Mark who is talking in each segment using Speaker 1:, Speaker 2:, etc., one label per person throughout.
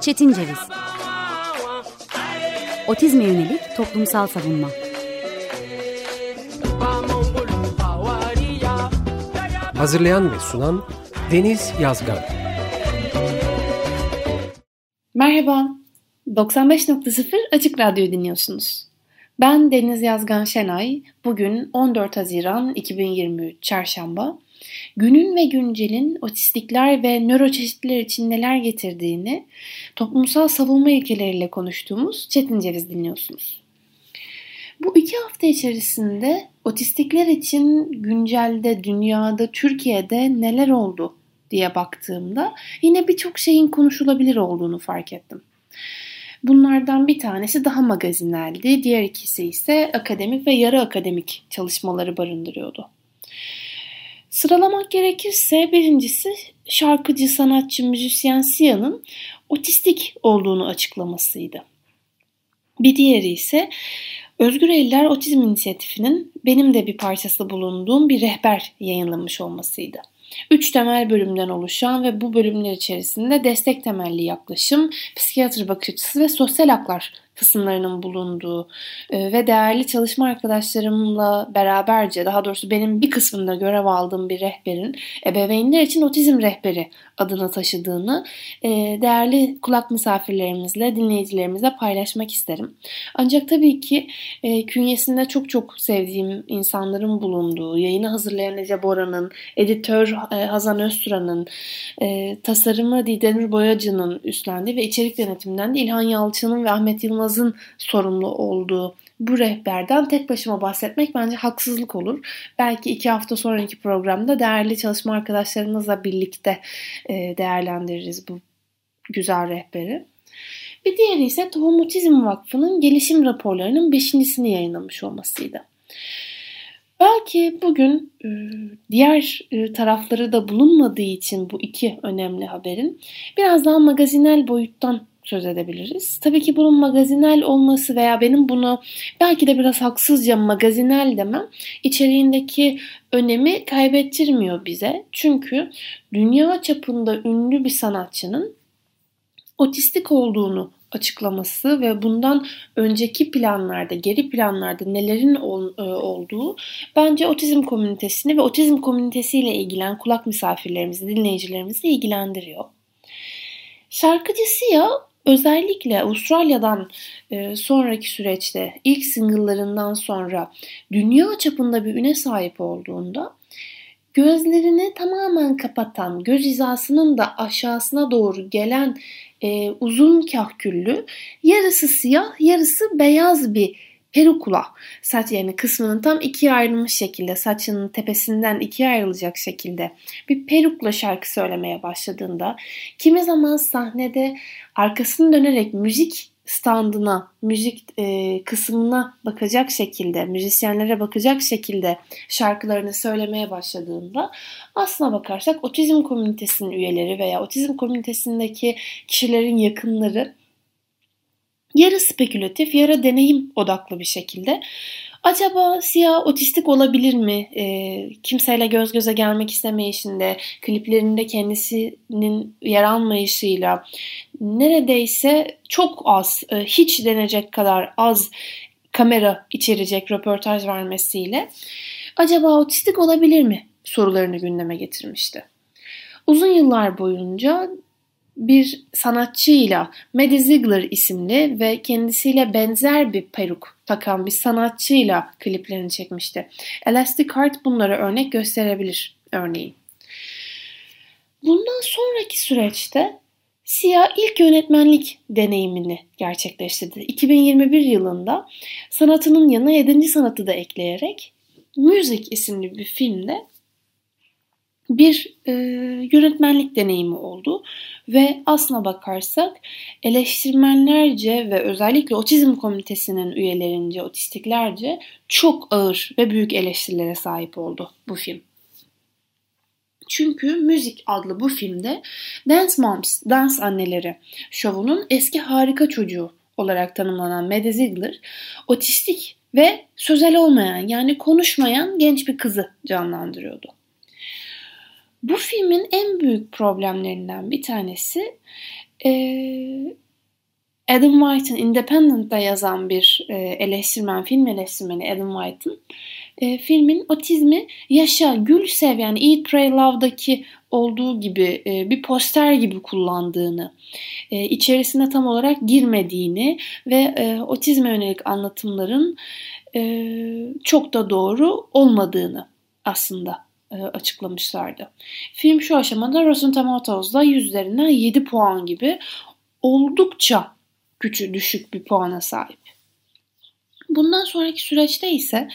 Speaker 1: Çetin Ceviz Otizme yönelik toplumsal savunma
Speaker 2: Hazırlayan ve sunan Deniz Yazgan
Speaker 3: Merhaba, 95.0 Açık Radyo dinliyorsunuz. Ben Deniz Yazgan Şenay. Bugün 14 Haziran 2023 Çarşamba. Günün ve güncelin otistikler ve nöroçeşitliler için neler getirdiğini toplumsal savunma ilkeleriyle konuştuğumuz Çetin Ceviz dinliyorsunuz. Bu iki hafta içerisinde otistikler için güncelde, dünyada, Türkiye'de neler oldu diye baktığımda yine birçok şeyin konuşulabilir olduğunu fark ettim. Bunlardan bir tanesi daha magazineldi, diğer ikisi ise akademik ve yarı akademik çalışmaları barındırıyordu. Sıralamak gerekirse birincisi şarkıcı, sanatçı, müzisyen Sia'nın otistik olduğunu açıklamasıydı. Bir diğeri ise Özgür Eller Otizm İnisiyatifi'nin benim de bir parçası bulunduğum bir rehber yayınlamış olmasıydı. Üç temel bölümden oluşan ve bu bölümler içerisinde destek temelli yaklaşım, psikiyatri bakış açısı ve sosyal haklar kısımlarının bulunduğu e, ve değerli çalışma arkadaşlarımla beraberce daha doğrusu benim bir kısmında görev aldığım bir rehberin ebeveynler için otizm rehberi adını taşıdığını e, değerli kulak misafirlerimizle, dinleyicilerimizle paylaşmak isterim. Ancak tabii ki e, künyesinde çok çok sevdiğim insanların bulunduğu, yayını hazırlayan Ece Bora'nın, editör Hazan Özturan'ın, tasarımı Didenur Boyacı'nın üstlendiği ve içerik yönetiminden de İlhan Yalçın'ın ve Ahmet Yılmaz Yılmaz'ın sorumlu olduğu bu rehberden tek başıma bahsetmek bence haksızlık olur. Belki iki hafta sonraki programda değerli çalışma arkadaşlarımızla birlikte e, değerlendiririz bu güzel rehberi. Bir diğeri ise Tohum Otizm Vakfı'nın gelişim raporlarının beşincisini yayınlamış olmasıydı. Belki bugün e, diğer e, tarafları da bulunmadığı için bu iki önemli haberin biraz daha magazinel boyuttan söz edebiliriz. Tabii ki bunun magazinel olması veya benim bunu belki de biraz haksızca magazinel demem içeriğindeki önemi kaybettirmiyor bize. Çünkü dünya çapında ünlü bir sanatçının otistik olduğunu açıklaması ve bundan önceki planlarda, geri planlarda nelerin ol, e, olduğu bence otizm komünitesini ve otizm komünitesiyle ilgilen kulak misafirlerimizi, dinleyicilerimizi ilgilendiriyor. Şarkıcı Sia Özellikle Avustralya'dan e, sonraki süreçte ilk single'larından sonra dünya çapında bir üne sahip olduğunda gözlerini tamamen kapatan, göz hizasının da aşağısına doğru gelen e, uzun kahküllü, yarısı siyah, yarısı beyaz bir perukula saç yani kısmının tam ikiye ayrılmış şekilde saçının tepesinden ikiye ayrılacak şekilde bir perukla şarkı söylemeye başladığında kimi zaman sahnede arkasını dönerek müzik standına, müzik e, kısmına bakacak şekilde, müzisyenlere bakacak şekilde şarkılarını söylemeye başladığında aslına bakarsak otizm komünitesinin üyeleri veya otizm komünitesindeki kişilerin yakınları yarı spekülatif, yarı deneyim odaklı bir şekilde Acaba Siyah otistik olabilir mi? E, kimseyle göz göze gelmek istemeyişinde, kliplerinde kendisinin yer almayışıyla neredeyse çok az, e, hiç denecek kadar az kamera içerecek röportaj vermesiyle acaba otistik olabilir mi sorularını gündeme getirmişti. Uzun yıllar boyunca bir sanatçıyla Maddie Ziegler isimli ve kendisiyle benzer bir peruk takan bir sanatçıyla kliplerini çekmişti. Elastic Heart bunlara örnek gösterebilir örneğin. Bundan sonraki süreçte Sia ilk yönetmenlik deneyimini gerçekleştirdi. 2021 yılında sanatının yanına 7. sanatı da ekleyerek Music isimli bir filmde bir e, yönetmenlik deneyimi oldu ve aslına bakarsak eleştirmenlerce ve özellikle otizm komitesinin üyelerince, otistiklerce çok ağır ve büyük eleştirilere sahip oldu bu film. Çünkü Müzik adlı bu filmde Dance Moms, Dans Anneleri şovunun eski harika çocuğu olarak tanımlanan Maddie Ziegler otistik ve sözel olmayan yani konuşmayan genç bir kızı canlandırıyordu. Bu filmin en büyük problemlerinden bir tanesi e, Adam White'ın Independent'da yazan bir e, eleştirmen, film eleştirmeni Adam White'ın e, filmin otizmi yaşa, gül sev yani Eat, Pray, Love'daki olduğu gibi bir poster gibi kullandığını, e, içerisine tam olarak girmediğini ve otizme yönelik anlatımların çok da doğru olmadığını aslında açıklamışlardı. Film şu aşamada Rotten Tomatoes'da yüzlerinden 7 puan gibi oldukça küçük düşük bir puana sahip. Bundan sonraki süreçte ise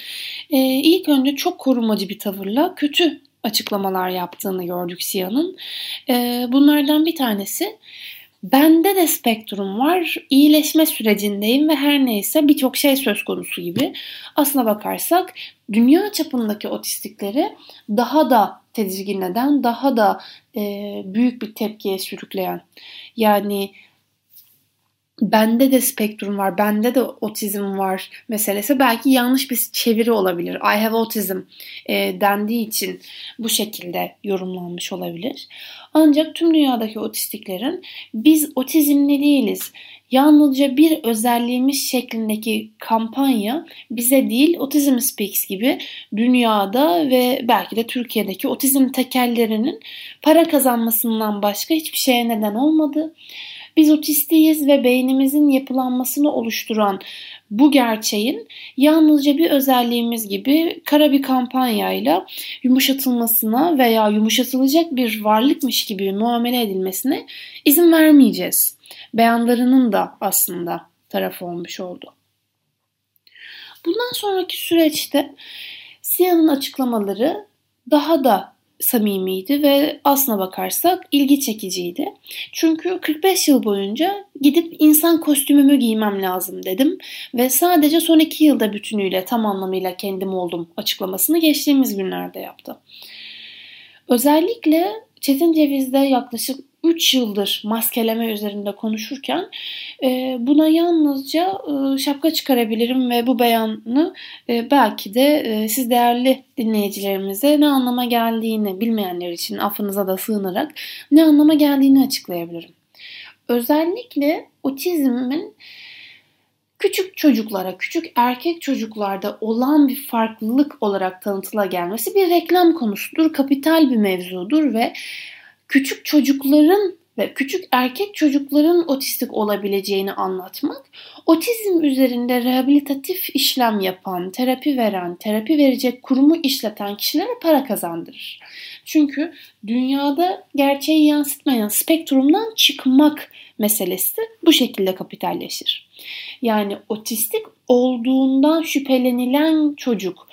Speaker 3: e, ilk önce çok korumacı bir tavırla kötü açıklamalar yaptığını gördük Siyah'ın. E, bunlardan bir tanesi Bende de spektrum var, iyileşme sürecindeyim ve her neyse birçok şey söz konusu gibi. Aslına bakarsak dünya çapındaki otistikleri daha da tedirgin eden, daha da e, büyük bir tepkiye sürükleyen. Yani bende de spektrum var, bende de otizm var meselesi belki yanlış bir çeviri olabilir. I have autism e, dendiği için bu şekilde yorumlanmış olabilir. Ancak tüm dünyadaki otistiklerin biz otizmli değiliz. Yalnızca bir özelliğimiz şeklindeki kampanya bize değil Otizm Speaks gibi dünyada ve belki de Türkiye'deki otizm tekellerinin para kazanmasından başka hiçbir şeye neden olmadı. Biz otistiyiz ve beynimizin yapılanmasını oluşturan bu gerçeğin yalnızca bir özelliğimiz gibi kara bir kampanyayla yumuşatılmasına veya yumuşatılacak bir varlıkmış gibi muamele edilmesine izin vermeyeceğiz. Beyanlarının da aslında tarafı olmuş oldu. Bundan sonraki süreçte Sia'nın açıklamaları daha da samimiydi ve aslına bakarsak ilgi çekiciydi. Çünkü 45 yıl boyunca gidip insan kostümümü giymem lazım dedim ve sadece son iki yılda bütünüyle tam anlamıyla kendim oldum açıklamasını geçtiğimiz günlerde yaptı. Özellikle Çetin Ceviz'de yaklaşık 3 yıldır maskeleme üzerinde konuşurken e, buna yalnızca e, şapka çıkarabilirim ve bu beyanı e, belki de e, siz değerli dinleyicilerimize ne anlama geldiğini bilmeyenler için affınıza da sığınarak ne anlama geldiğini açıklayabilirim. Özellikle otizmin küçük çocuklara, küçük erkek çocuklarda olan bir farklılık olarak tanıtıla gelmesi bir reklam konusudur, kapital bir mevzudur ve küçük çocukların ve küçük erkek çocukların otistik olabileceğini anlatmak, otizm üzerinde rehabilitatif işlem yapan, terapi veren, terapi verecek kurumu işleten kişilere para kazandırır. Çünkü dünyada gerçeği yansıtmayan spektrumdan çıkmak meselesi bu şekilde kapitalleşir. Yani otistik olduğundan şüphelenilen çocuk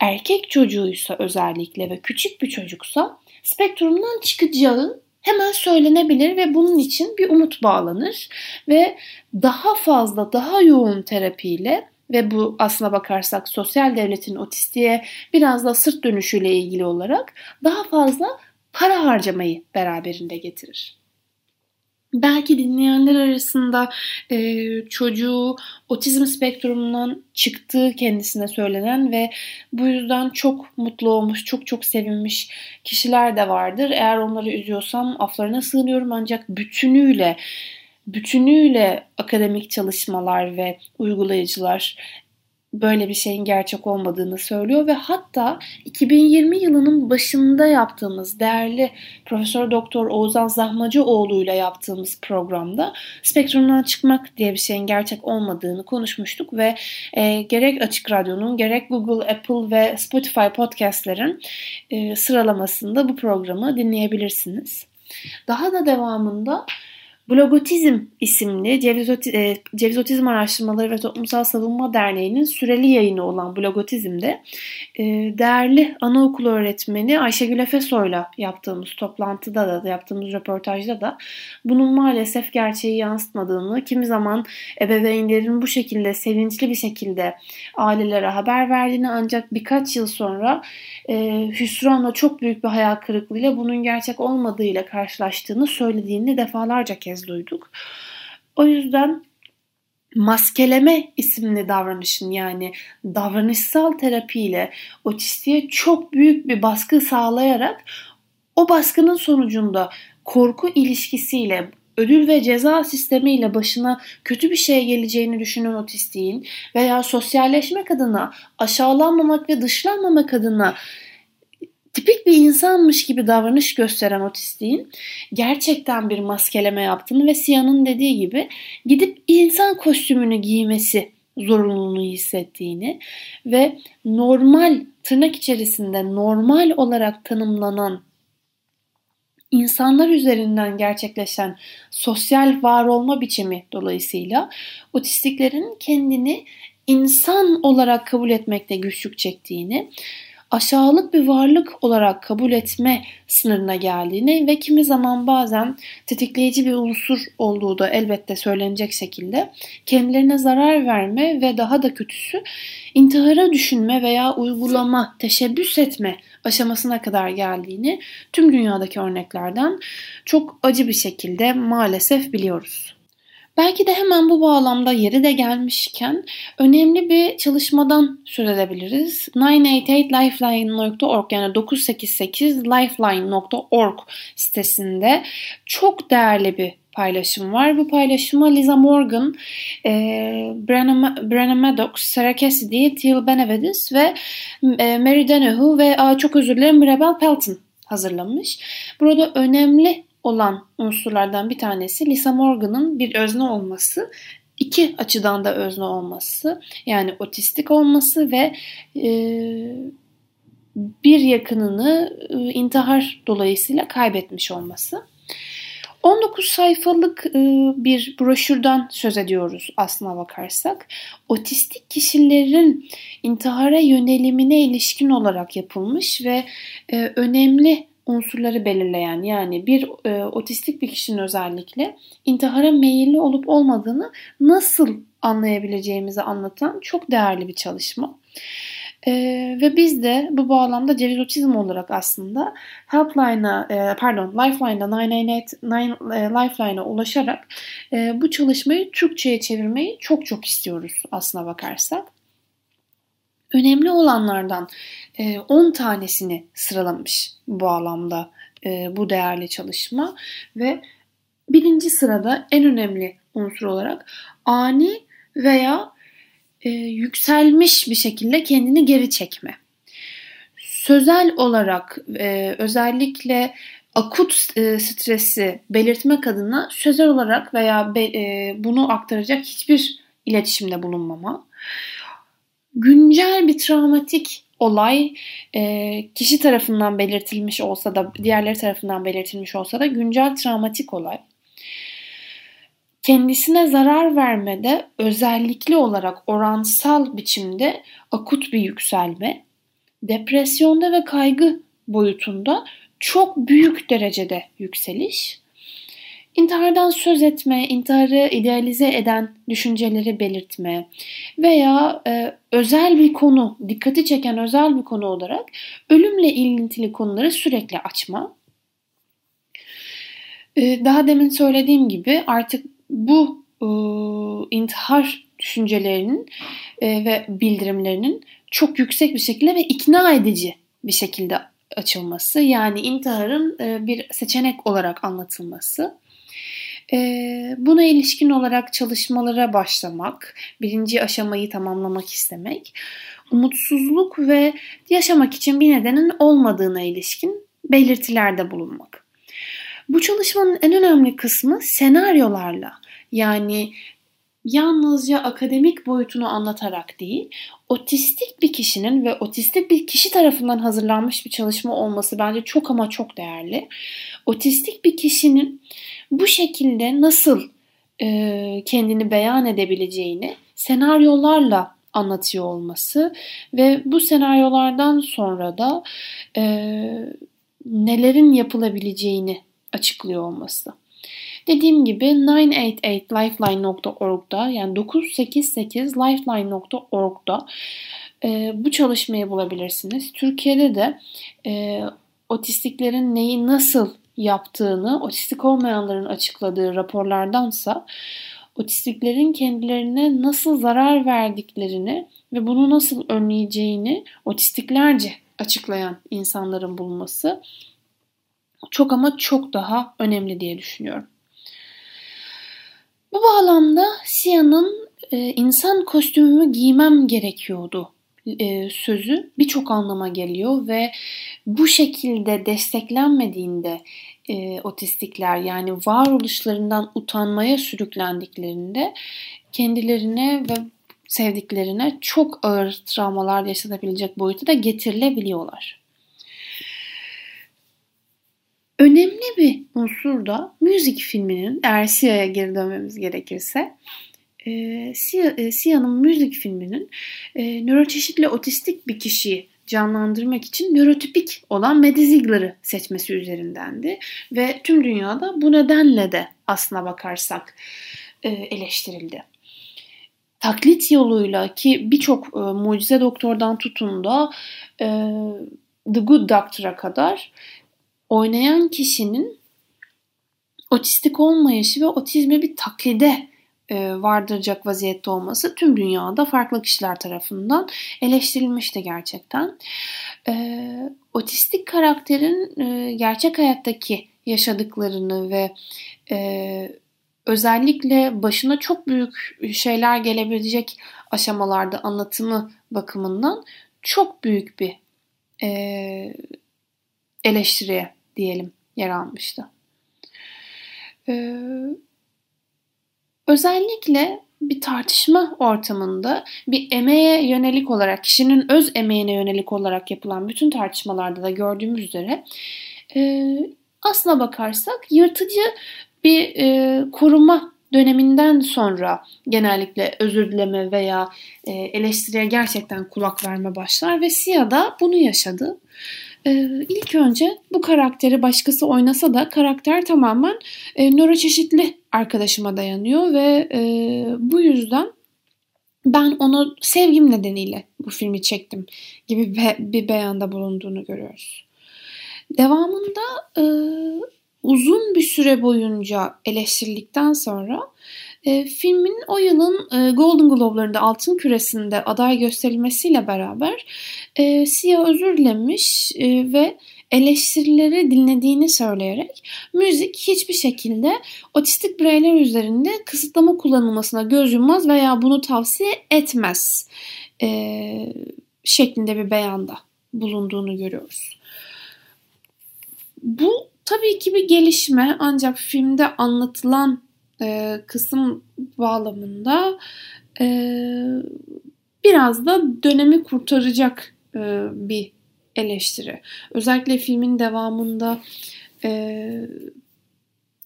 Speaker 3: erkek çocuğuysa özellikle ve küçük bir çocuksa spektrumdan çıkacağı hemen söylenebilir ve bunun için bir umut bağlanır ve daha fazla daha yoğun terapiyle ve bu aslına bakarsak sosyal devletin otistiğe biraz da sırt dönüşüyle ilgili olarak daha fazla para harcamayı beraberinde getirir. Belki dinleyenler arasında e, çocuğu otizm spektrumundan çıktığı kendisine söylenen ve bu yüzden çok mutlu olmuş, çok çok sevinmiş kişiler de vardır. Eğer onları üzüyorsam aflarına sığınıyorum ancak bütünüyle bütünüyle akademik çalışmalar ve uygulayıcılar böyle bir şeyin gerçek olmadığını söylüyor ve hatta 2020 yılının başında yaptığımız değerli Profesör Doktor Oğuzhan Zahmacıoğlu ile yaptığımız programda spektrumdan çıkmak diye bir şeyin gerçek olmadığını konuşmuştuk ve e, gerek Açık Radyo'nun gerek Google, Apple ve Spotify podcastlerin e, sıralamasında bu programı dinleyebilirsiniz. Daha da devamında Blogotizm isimli Ceviz, e, Ceviz Otizm Araştırmaları ve Toplumsal Savunma Derneği'nin süreli yayını olan Blogotizm'de e, değerli anaokulu öğretmeni Ayşegül Efesoy'la yaptığımız toplantıda da yaptığımız röportajda da bunun maalesef gerçeği yansıtmadığını, kimi zaman ebeveynlerin bu şekilde sevinçli bir şekilde ailelere haber verdiğini ancak birkaç yıl sonra e, hüsranla çok büyük bir hayal kırıklığıyla bunun gerçek olmadığıyla karşılaştığını söylediğini defalarca kez duyduk. O yüzden maskeleme isimli davranışın yani davranışsal terapiyle otistiğe çok büyük bir baskı sağlayarak o baskının sonucunda korku ilişkisiyle ödül ve ceza sistemiyle başına kötü bir şey geleceğini düşünen otistiğin veya sosyalleşmek adına aşağılanmamak ve dışlanmamak adına tipik bir insanmış gibi davranış gösteren otistiğin gerçekten bir maskeleme yaptığını ve Sia'nın dediği gibi gidip insan kostümünü giymesi zorunluluğunu hissettiğini ve normal tırnak içerisinde normal olarak tanımlanan insanlar üzerinden gerçekleşen sosyal var olma biçimi dolayısıyla otistiklerin kendini insan olarak kabul etmekte güçlük çektiğini, aşağılık bir varlık olarak kabul etme sınırına geldiğini ve kimi zaman bazen tetikleyici bir unsur olduğu da elbette söylenecek şekilde kendilerine zarar verme ve daha da kötüsü intihara düşünme veya uygulama, teşebbüs etme aşamasına kadar geldiğini tüm dünyadaki örneklerden çok acı bir şekilde maalesef biliyoruz. Belki de hemen bu bağlamda yeri de gelmişken önemli bir çalışmadan söz edebiliriz. 988lifeline.org yani 988lifeline.org sitesinde çok değerli bir paylaşım var. Bu paylaşıma Liza Morgan, e, Brenna Maddox, Sarah Cassidy, Teal Benavides ve e, Mary Deneuve ve a, çok özür dilerim Mirabel Pelton hazırlamış. Burada önemli olan unsurlardan bir tanesi Lisa Morgan'ın bir özne olması iki açıdan da özne olması yani otistik olması ve e, bir yakınını e, intihar dolayısıyla kaybetmiş olması. 19 sayfalık e, bir broşürden söz ediyoruz aslına bakarsak. Otistik kişilerin intihara yönelimine ilişkin olarak yapılmış ve e, önemli unsurları belirleyen yani bir e, otistik bir kişinin özellikle intihara meyilli olup olmadığını nasıl anlayabileceğimizi anlatan çok değerli bir çalışma. Ee, ve biz de bu bağlamda ceviz otizm olarak aslında Helpline'a e, pardon Lifeline'a 998 e, Lifeline'a ulaşarak e, bu çalışmayı Türkçe'ye çevirmeyi çok çok istiyoruz aslına bakarsak. Önemli olanlardan 10 e, tanesini sıralamış bu bağlamda e, bu değerli çalışma ve birinci sırada en önemli unsur olarak ani veya e, yükselmiş bir şekilde kendini geri çekme. Sözel olarak özellikle akut stresi belirtmek adına sözel olarak veya bunu aktaracak hiçbir iletişimde bulunmama. Güncel bir travmatik olay e, kişi tarafından belirtilmiş olsa da diğerleri tarafından belirtilmiş olsa da güncel travmatik olay. Kendisine zarar vermede özellikli olarak oransal biçimde akut bir yükselme, depresyonda ve kaygı boyutunda çok büyük derecede yükseliş, intihardan söz etme, intiharı idealize eden düşünceleri belirtme veya e, özel bir konu, dikkati çeken özel bir konu olarak ölümle ilintili konuları sürekli açma. E, daha demin söylediğim gibi artık bu e, intihar düşüncelerinin e, ve bildirimlerinin çok yüksek bir şekilde ve ikna edici bir şekilde açılması yani intiharın e, bir seçenek olarak anlatılması. E, buna ilişkin olarak çalışmalara başlamak, birinci aşamayı tamamlamak istemek, umutsuzluk ve yaşamak için bir nedenin olmadığına ilişkin belirtilerde bulunmak. Bu çalışmanın en önemli kısmı senaryolarla yani yalnızca akademik boyutunu anlatarak değil, otistik bir kişinin ve otistik bir kişi tarafından hazırlanmış bir çalışma olması bence çok ama çok değerli. Otistik bir kişinin bu şekilde nasıl e, kendini beyan edebileceğini senaryolarla anlatıyor olması ve bu senaryolardan sonra da e, nelerin yapılabileceğini açıklıyor olması. Dediğim gibi 988lifeline.org'da yani 988lifeline.org'da e, bu çalışmayı bulabilirsiniz. Türkiye'de de e, otistiklerin neyi nasıl yaptığını otistik olmayanların açıkladığı raporlardansa otistiklerin kendilerine nasıl zarar verdiklerini ve bunu nasıl önleyeceğini otistiklerce açıklayan insanların bulunması çok ama çok daha önemli diye düşünüyorum. Bu bağlamda Sia'nın e, insan kostümümü giymem gerekiyordu e, sözü birçok anlama geliyor ve bu şekilde desteklenmediğinde e, otistikler yani varoluşlarından utanmaya sürüklendiklerinde kendilerine ve sevdiklerine çok ağır travmalar yaşatabilecek boyuta da getirilebiliyorlar. Önemli bir unsur da müzik filminin, eğer geri dönmemiz gerekirse, e, Sia, e, Sia'nın müzik filminin e, nöroçeşitli otistik bir kişiyi canlandırmak için nörotipik olan Maddie Ziegler'ı seçmesi üzerindendi. Ve tüm dünyada bu nedenle de aslına bakarsak e, eleştirildi. Taklit yoluyla ki birçok e, mucize doktordan tutun da e, The Good Doctor'a kadar oynayan kişinin otistik olmayışı ve otizme bir taklide vardıracak vaziyette olması tüm dünyada farklı kişiler tarafından eleştirilmişti gerçekten. E, otistik karakterin e, gerçek hayattaki yaşadıklarını ve e, özellikle başına çok büyük şeyler gelebilecek aşamalarda anlatımı bakımından çok büyük bir e, eleştiriye diyelim yer almıştı. Özellikle bir tartışma ortamında bir emeğe yönelik olarak, kişinin öz emeğine yönelik olarak yapılan bütün tartışmalarda da gördüğümüz üzere e, aslına bakarsak yırtıcı bir e, koruma döneminden sonra genellikle özür dileme veya e, eleştiriye gerçekten kulak verme başlar ve Sia da bunu yaşadı. Ee, ilk önce bu karakteri başkası oynasa da karakter tamamen e, nöroçeşitli arkadaşıma dayanıyor ve e, bu yüzden ben onu sevgim nedeniyle bu filmi çektim gibi be, bir beyanda bulunduğunu görüyoruz. Devamında e, uzun bir süre boyunca eleştirildikten sonra e, filmin o yılın e, Golden Globe'larında altın küresinde aday gösterilmesiyle beraber e, Sia özür dilemiş e, ve eleştirileri dinlediğini söyleyerek müzik hiçbir şekilde otistik bireyler üzerinde kısıtlama kullanılmasına göz yummaz veya bunu tavsiye etmez e, şeklinde bir beyanda bulunduğunu görüyoruz. Bu tabii ki bir gelişme ancak filmde anlatılan e, kısım bağlamında e, biraz da dönemi kurtaracak e, bir eleştiri. Özellikle filmin devamında e,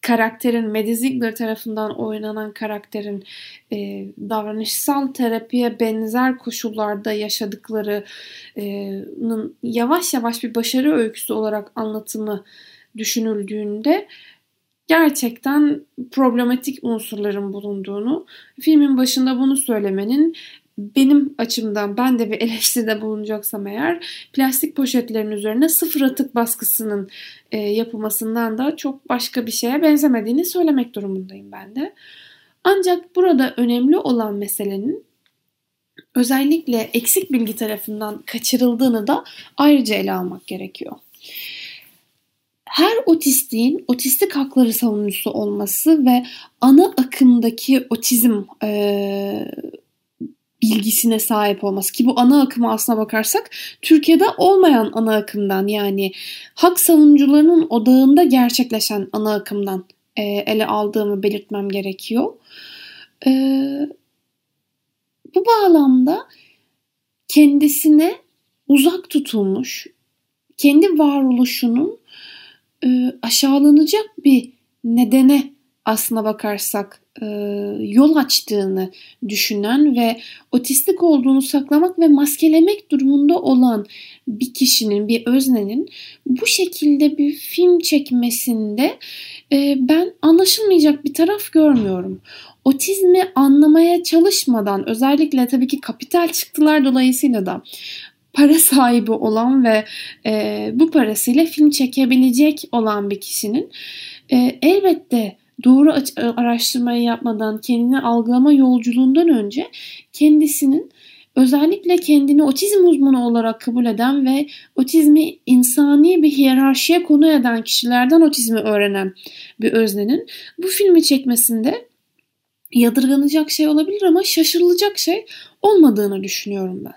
Speaker 3: karakterin Maddie Ziegler tarafından oynanan karakterin e, davranışsal terapiye benzer koşullarda yaşadıklarının yavaş yavaş bir başarı öyküsü olarak anlatımı düşünüldüğünde gerçekten problematik unsurların bulunduğunu, filmin başında bunu söylemenin benim açımdan ben de bir eleştiride bulunacaksam eğer plastik poşetlerin üzerine sıfır atık baskısının e, yapılmasından da çok başka bir şeye benzemediğini söylemek durumundayım ben de. Ancak burada önemli olan meselenin özellikle eksik bilgi tarafından kaçırıldığını da ayrıca ele almak gerekiyor her otistiğin otistik hakları savunucusu olması ve ana akımdaki otizm e, bilgisine sahip olması ki bu ana akıma aslına bakarsak Türkiye'de olmayan ana akımdan yani hak savunucularının odağında gerçekleşen ana akımdan e, ele aldığımı belirtmem gerekiyor. E, bu bağlamda kendisine uzak tutulmuş, kendi varoluşunun e, aşağılanacak bir nedene aslına bakarsak yol açtığını düşünen ve otistik olduğunu saklamak ve maskelemek durumunda olan bir kişinin, bir öznenin bu şekilde bir film çekmesinde e, ben anlaşılmayacak bir taraf görmüyorum. Otizmi anlamaya çalışmadan özellikle tabii ki kapital çıktılar dolayısıyla da para sahibi olan ve e, bu parasıyla film çekebilecek olan bir kişinin e, elbette doğru araştırmayı yapmadan kendini algılama yolculuğundan önce kendisinin özellikle kendini otizm uzmanı olarak kabul eden ve otizmi insani bir hiyerarşiye konu eden kişilerden otizmi öğrenen bir öznenin bu filmi çekmesinde yadırganacak şey olabilir ama şaşırılacak şey olmadığını düşünüyorum ben.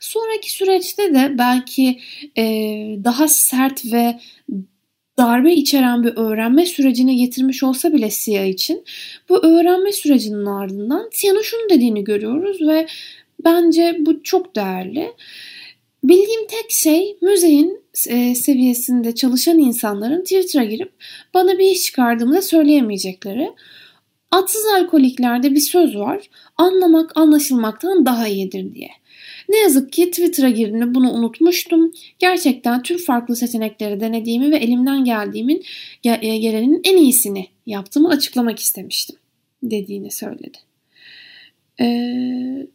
Speaker 3: Sonraki süreçte de belki e, daha sert ve darbe içeren bir öğrenme sürecine getirmiş olsa bile Sia için bu öğrenme sürecinin ardından Sia'nın şunu dediğini görüyoruz ve bence bu çok değerli. Bildiğim tek şey müzeyin e, seviyesinde çalışan insanların Twitter'a girip bana bir iş çıkardığımda söyleyemeyecekleri. Atsız alkoliklerde bir söz var. Anlamak anlaşılmaktan daha iyidir diye. Ne yazık ki Twitter'a girdiğimde bunu unutmuştum. Gerçekten tüm farklı seçenekleri denediğimi ve elimden geldiğimin e, gelenin en iyisini yaptığımı açıklamak istemiştim dediğini söyledi. Ee,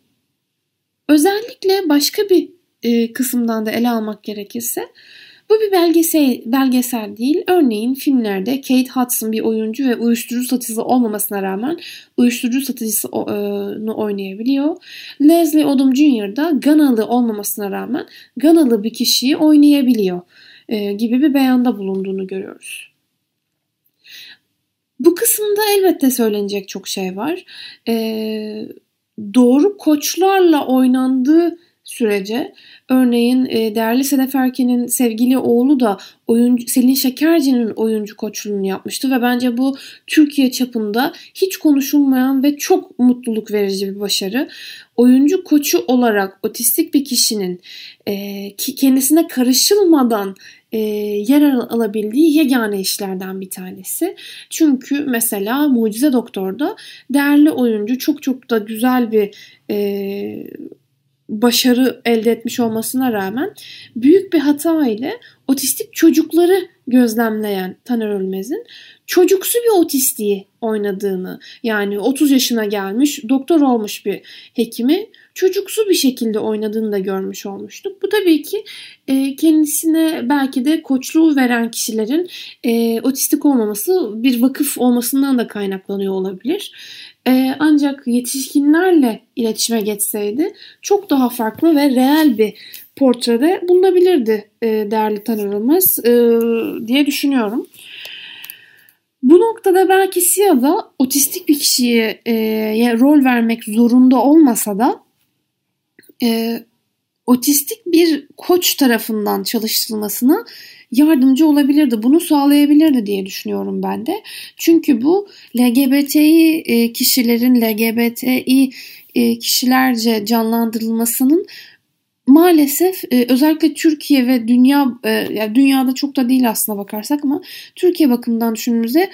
Speaker 3: özellikle başka bir e, kısımdan da ele almak gerekirse bu bir belgesel, belgesel değil. Örneğin filmlerde Kate Hudson bir oyuncu ve uyuşturucu satıcısı olmamasına rağmen uyuşturucu satıcısını oynayabiliyor. Leslie Odom Jr. da Ganalı olmamasına rağmen Ganalı bir kişiyi oynayabiliyor e, gibi bir beyanda bulunduğunu görüyoruz. Bu kısımda elbette söylenecek çok şey var. E, doğru koçlarla oynandığı sürece örneğin e, değerli Sedef Erken'in sevgili oğlu da oyuncu Selin Şekerci'nin oyuncu koçluğunu yapmıştı ve bence bu Türkiye çapında hiç konuşulmayan ve çok mutluluk verici bir başarı. Oyuncu koçu olarak otistik bir kişinin e, kendisine karışılmadan e, yer alabildiği yegane işlerden bir tanesi. Çünkü mesela Mucize Doktor'da değerli oyuncu çok çok da güzel bir e, başarı elde etmiş olmasına rağmen büyük bir hata ile otistik çocukları gözlemleyen Taner Ölmez'in çocuksu bir otistiği oynadığını yani 30 yaşına gelmiş doktor olmuş bir hekimi çocuksu bir şekilde oynadığını da görmüş olmuştuk. Bu tabii ki e, kendisine belki de koçluğu veren kişilerin e, otistik olmaması bir vakıf olmasından da kaynaklanıyor olabilir. E, ancak yetişkinlerle iletişime geçseydi çok daha farklı ve reel bir portrede bulunabilirdi e, değerli tanırılmaz e, diye düşünüyorum. Bu noktada belki Sia'da otistik bir kişiye e, rol vermek zorunda olmasa da e, otistik bir koç tarafından çalıştırılmasına yardımcı olabilirdi. Bunu sağlayabilirdi diye düşünüyorum ben de. Çünkü bu LGBTİ e, kişilerin LGBTİ e, kişilerce canlandırılmasının maalesef e, özellikle Türkiye ve dünya yani dünyada çok da değil aslına bakarsak ama Türkiye bakımından düşündüğümüzde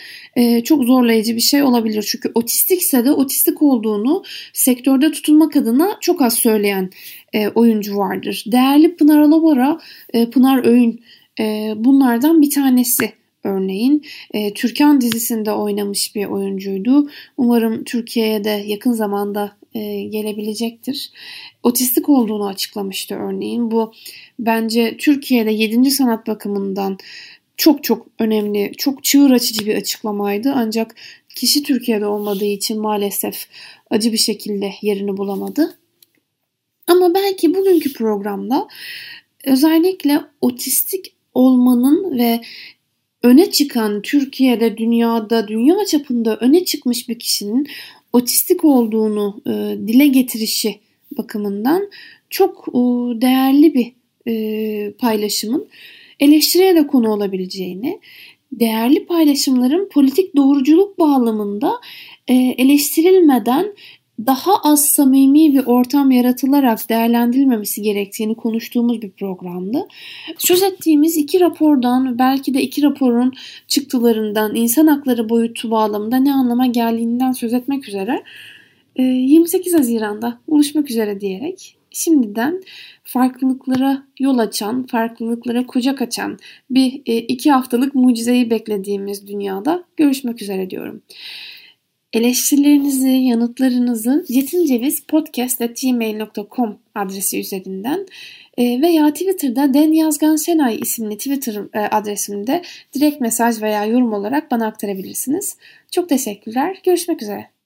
Speaker 3: çok zorlayıcı bir şey olabilir. Çünkü otistikse de otistik olduğunu sektörde tutulmak adına çok az söyleyen oyuncu vardır. Değerli Pınar Alabora, Pınar Öğün e, bunlardan bir tanesi örneğin. E, Türkan dizisinde oynamış bir oyuncuydu. Umarım Türkiye'ye de yakın zamanda e, gelebilecektir. Otistik olduğunu açıklamıştı örneğin. Bu bence Türkiye'de 7. sanat bakımından çok çok önemli, çok çığır açıcı bir açıklamaydı. Ancak kişi Türkiye'de olmadığı için maalesef acı bir şekilde yerini bulamadı. Ama belki bugünkü programda özellikle otistik olmanın ve öne çıkan Türkiye'de, dünyada, dünya çapında öne çıkmış bir kişinin otistik olduğunu e, dile getirişi bakımından çok e, değerli bir e, paylaşımın eleştiriye de konu olabileceğini, değerli paylaşımların politik doğruculuk bağlamında e, eleştirilmeden daha az samimi bir ortam yaratılarak değerlendirilmemesi gerektiğini konuştuğumuz bir programdı. Söz ettiğimiz iki rapordan belki de iki raporun çıktılarından insan hakları boyutu bağlamında ne anlama geldiğinden söz etmek üzere 28 e, Haziran'da buluşmak üzere diyerek şimdiden farklılıklara yol açan, farklılıklara kucak açan bir e, iki haftalık mucizeyi beklediğimiz dünyada görüşmek üzere diyorum. Eleştirilerinizi, yanıtlarınızı yetincevizpodcast.gmail.com adresi üzerinden e, veya Twitter'da Den Yazgan Senay isimli Twitter e, adresimde direkt mesaj veya yorum olarak bana aktarabilirsiniz. Çok teşekkürler. Görüşmek üzere.